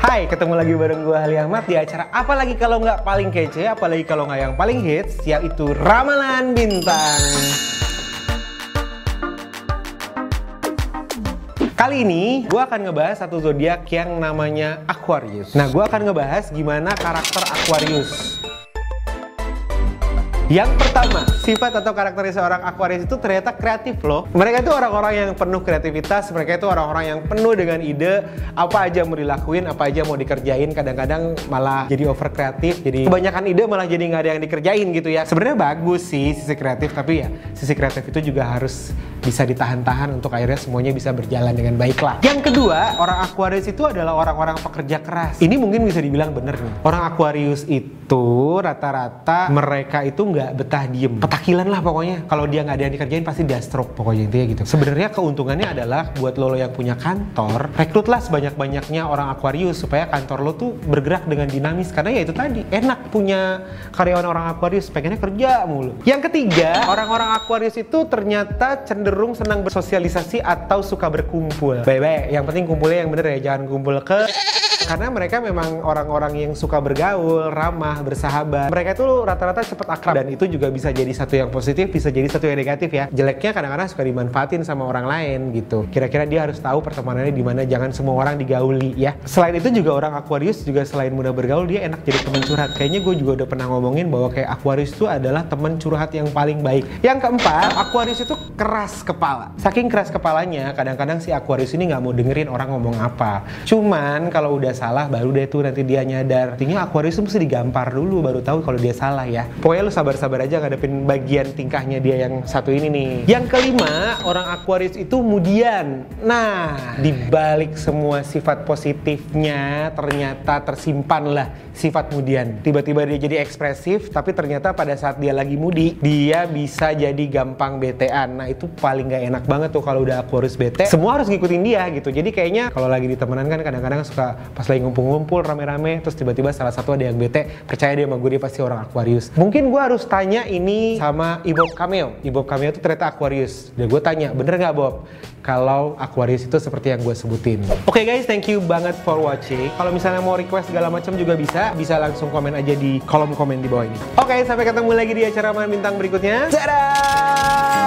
Hai, ketemu lagi bareng gue Ali Ahmad di acara Apalagi kalau nggak paling kece, apalagi kalau nggak yang paling hits, yaitu Ramalan Bintang. Kali ini gue akan ngebahas satu zodiak yang namanya Aquarius. Nah, gue akan ngebahas gimana karakter Aquarius. Yang pertama, sifat atau karakter seorang Aquarius itu ternyata kreatif loh. Mereka itu orang-orang yang penuh kreativitas, mereka itu orang-orang yang penuh dengan ide, apa aja mau dilakuin, apa aja mau dikerjain, kadang-kadang malah jadi over kreatif, jadi kebanyakan ide malah jadi nggak ada yang dikerjain gitu ya. Sebenarnya bagus sih sisi kreatif, tapi ya sisi kreatif itu juga harus bisa ditahan-tahan untuk akhirnya semuanya bisa berjalan dengan baik lah. Yang kedua, orang Aquarius itu adalah orang-orang pekerja keras. Ini mungkin bisa dibilang bener nih. Orang Aquarius itu rata-rata mereka itu nggak betah diem. Petakilan lah pokoknya. Kalau dia nggak ada yang dikerjain pasti dia stroke pokoknya intinya gitu. Sebenarnya keuntungannya adalah buat lo yang punya kantor, rekrutlah sebanyak-banyaknya orang Aquarius supaya kantor lo tuh bergerak dengan dinamis karena ya itu tadi enak punya karyawan orang Aquarius pengennya kerja mulu. Yang ketiga, orang-orang Aquarius itu ternyata cenderung cenderung senang bersosialisasi atau suka berkumpul. Baik-baik, yang penting kumpulnya yang bener ya, jangan kumpul ke karena mereka memang orang-orang yang suka bergaul, ramah, bersahabat. Mereka itu rata-rata cepat akrab dan itu juga bisa jadi satu yang positif, bisa jadi satu yang negatif ya. Jeleknya kadang-kadang suka dimanfaatin sama orang lain gitu. Kira-kira dia harus tahu pertemanannya di mana, jangan semua orang digauli ya. Selain itu juga orang Aquarius juga selain mudah bergaul, dia enak jadi teman curhat. Kayaknya gue juga udah pernah ngomongin bahwa kayak Aquarius itu adalah teman curhat yang paling baik. Yang keempat, Aquarius itu keras kepala. Saking keras kepalanya, kadang-kadang si Aquarius ini nggak mau dengerin orang ngomong apa. Cuman kalau udah salah baru deh tuh nanti dia nyadar. Artinya Aquarius tuh mesti digampar dulu baru tahu kalau dia salah ya. Pokoknya lu sabar-sabar aja ngadepin bagian tingkahnya dia yang satu ini nih. Yang kelima, orang Aquarius itu kemudian. Nah, dibalik semua sifat positifnya ternyata tersimpan lah sifat kemudian. Tiba-tiba dia jadi ekspresif, tapi ternyata pada saat dia lagi mudi, dia bisa jadi gampang betean. Nah, itu paling gak enak banget tuh kalau udah Aquarius bete. Semua harus ngikutin dia gitu. Jadi kayaknya kalau lagi di temenan kan kadang-kadang suka pas lagi ngumpul-ngumpul rame-rame terus tiba-tiba salah satu ada yang bete percaya dia sama gue dia pasti orang Aquarius. Mungkin gue harus tanya ini sama Ibob Cameo Ibob Cameo itu ternyata Aquarius. Dan gue tanya bener nggak Bob? Kalau Aquarius itu seperti yang gue sebutin. Oke okay guys thank you banget for watching. Kalau misalnya mau request segala macam juga bisa bisa langsung komen aja di kolom komen di bawah ini. Oke okay, sampai ketemu lagi di acara main bintang berikutnya. Dadah